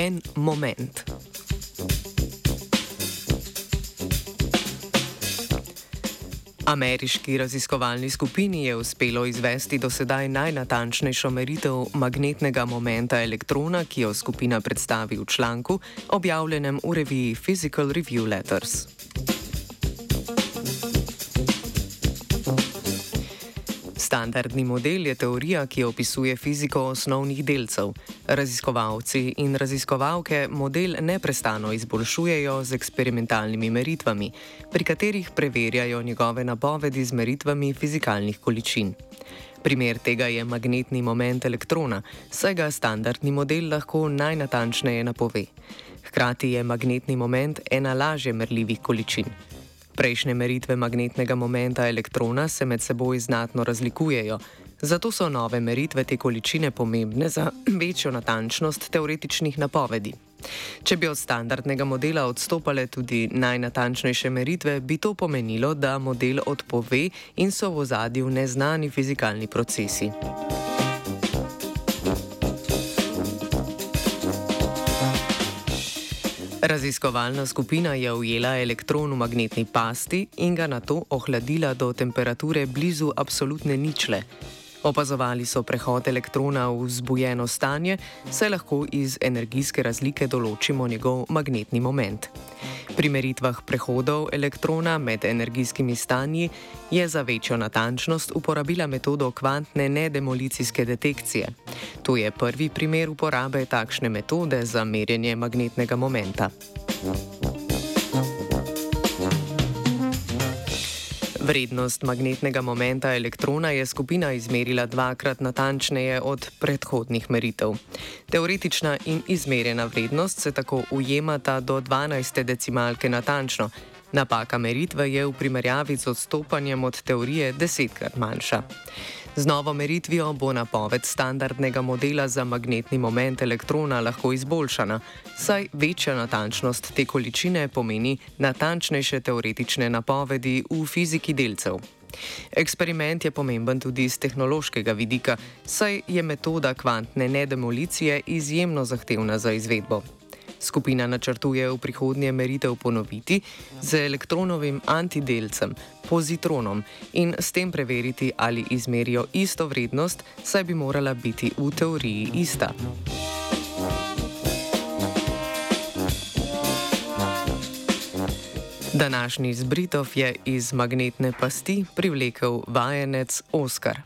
En moment. Ameriški raziskovalni skupini je uspelo izvesti do sedaj najnatančnejšo meritev magnetnega momenta elektrona, ki jo skupina predstavi v članku, objavljenem v reviji Physical Review Letters. Standardni model je teorija, ki opisuje fiziko osnovnih delcev. Raziskovalci in raziskovalke model neprestano izboljšujejo z eksperimentalnimi meritvami, pri katerih preverjajo njegove napovedi z meritvami fizikalnih količin. Primer tega je magnetni moment elektrona, saj ga standardni model lahko najnatančneje napove. Hkrati je magnetni moment ena lažje merljivih količin. Prejšnje meritve magnetnega momenta elektrona se med seboj znatno razlikujejo, zato so nove meritve te količine pomembne za večjo natančnost teoretičnih napovedi. Če bi od standardnega modela odstopale tudi najnatančnejše meritve, bi to pomenilo, da model odpove in so v ozadju neznani fizikalni procesi. Raziskovalna skupina je ujela elektron v magnetni pasti in ga na to ohladila do temperature blizu absolutne ničle. Opazovali so prehod elektrona v zbujeno stanje, saj lahko iz energijske razlike določimo njegov magnetni moment. Pri meritvah prehodov elektrona med energijskimi stanji je za večjo natančnost uporabila metodo kvantne nedemolicijske detekcije. To je prvi primer uporabe takšne metode za merjenje magnetnega momenta. Vrednost magnetnega momenta elektrona je skupina izmerila dvakrat natančneje od predhodnih meritev. Teoretična in izmerjena vrednost se tako ujemata do 12 decimalke natančno. Napaka meritve je v primerjavi z odstopanjem od teorije desetkrat manjša. Z novo meritvijo bo napoved standardnega modela za magnetni moment elektrona lahko izboljšana, saj večja natančnost te količine pomeni natančnejše teoretične napovedi v fiziki delcev. Eksperiment je pomemben tudi iz tehnološkega vidika, saj je metoda kvantne nedemolicije izjemno zahtevna za izvedbo. Skupina načrtuje v prihodnje meritev ponoviti z elektronovim antidelcem, pozitronom, in s tem preveriti, ali izmerijo isto vrednost, saj bi morala biti v teoriji ista. Današnji zbritov je iz magnetne pasti privlekel vajenec Oskar.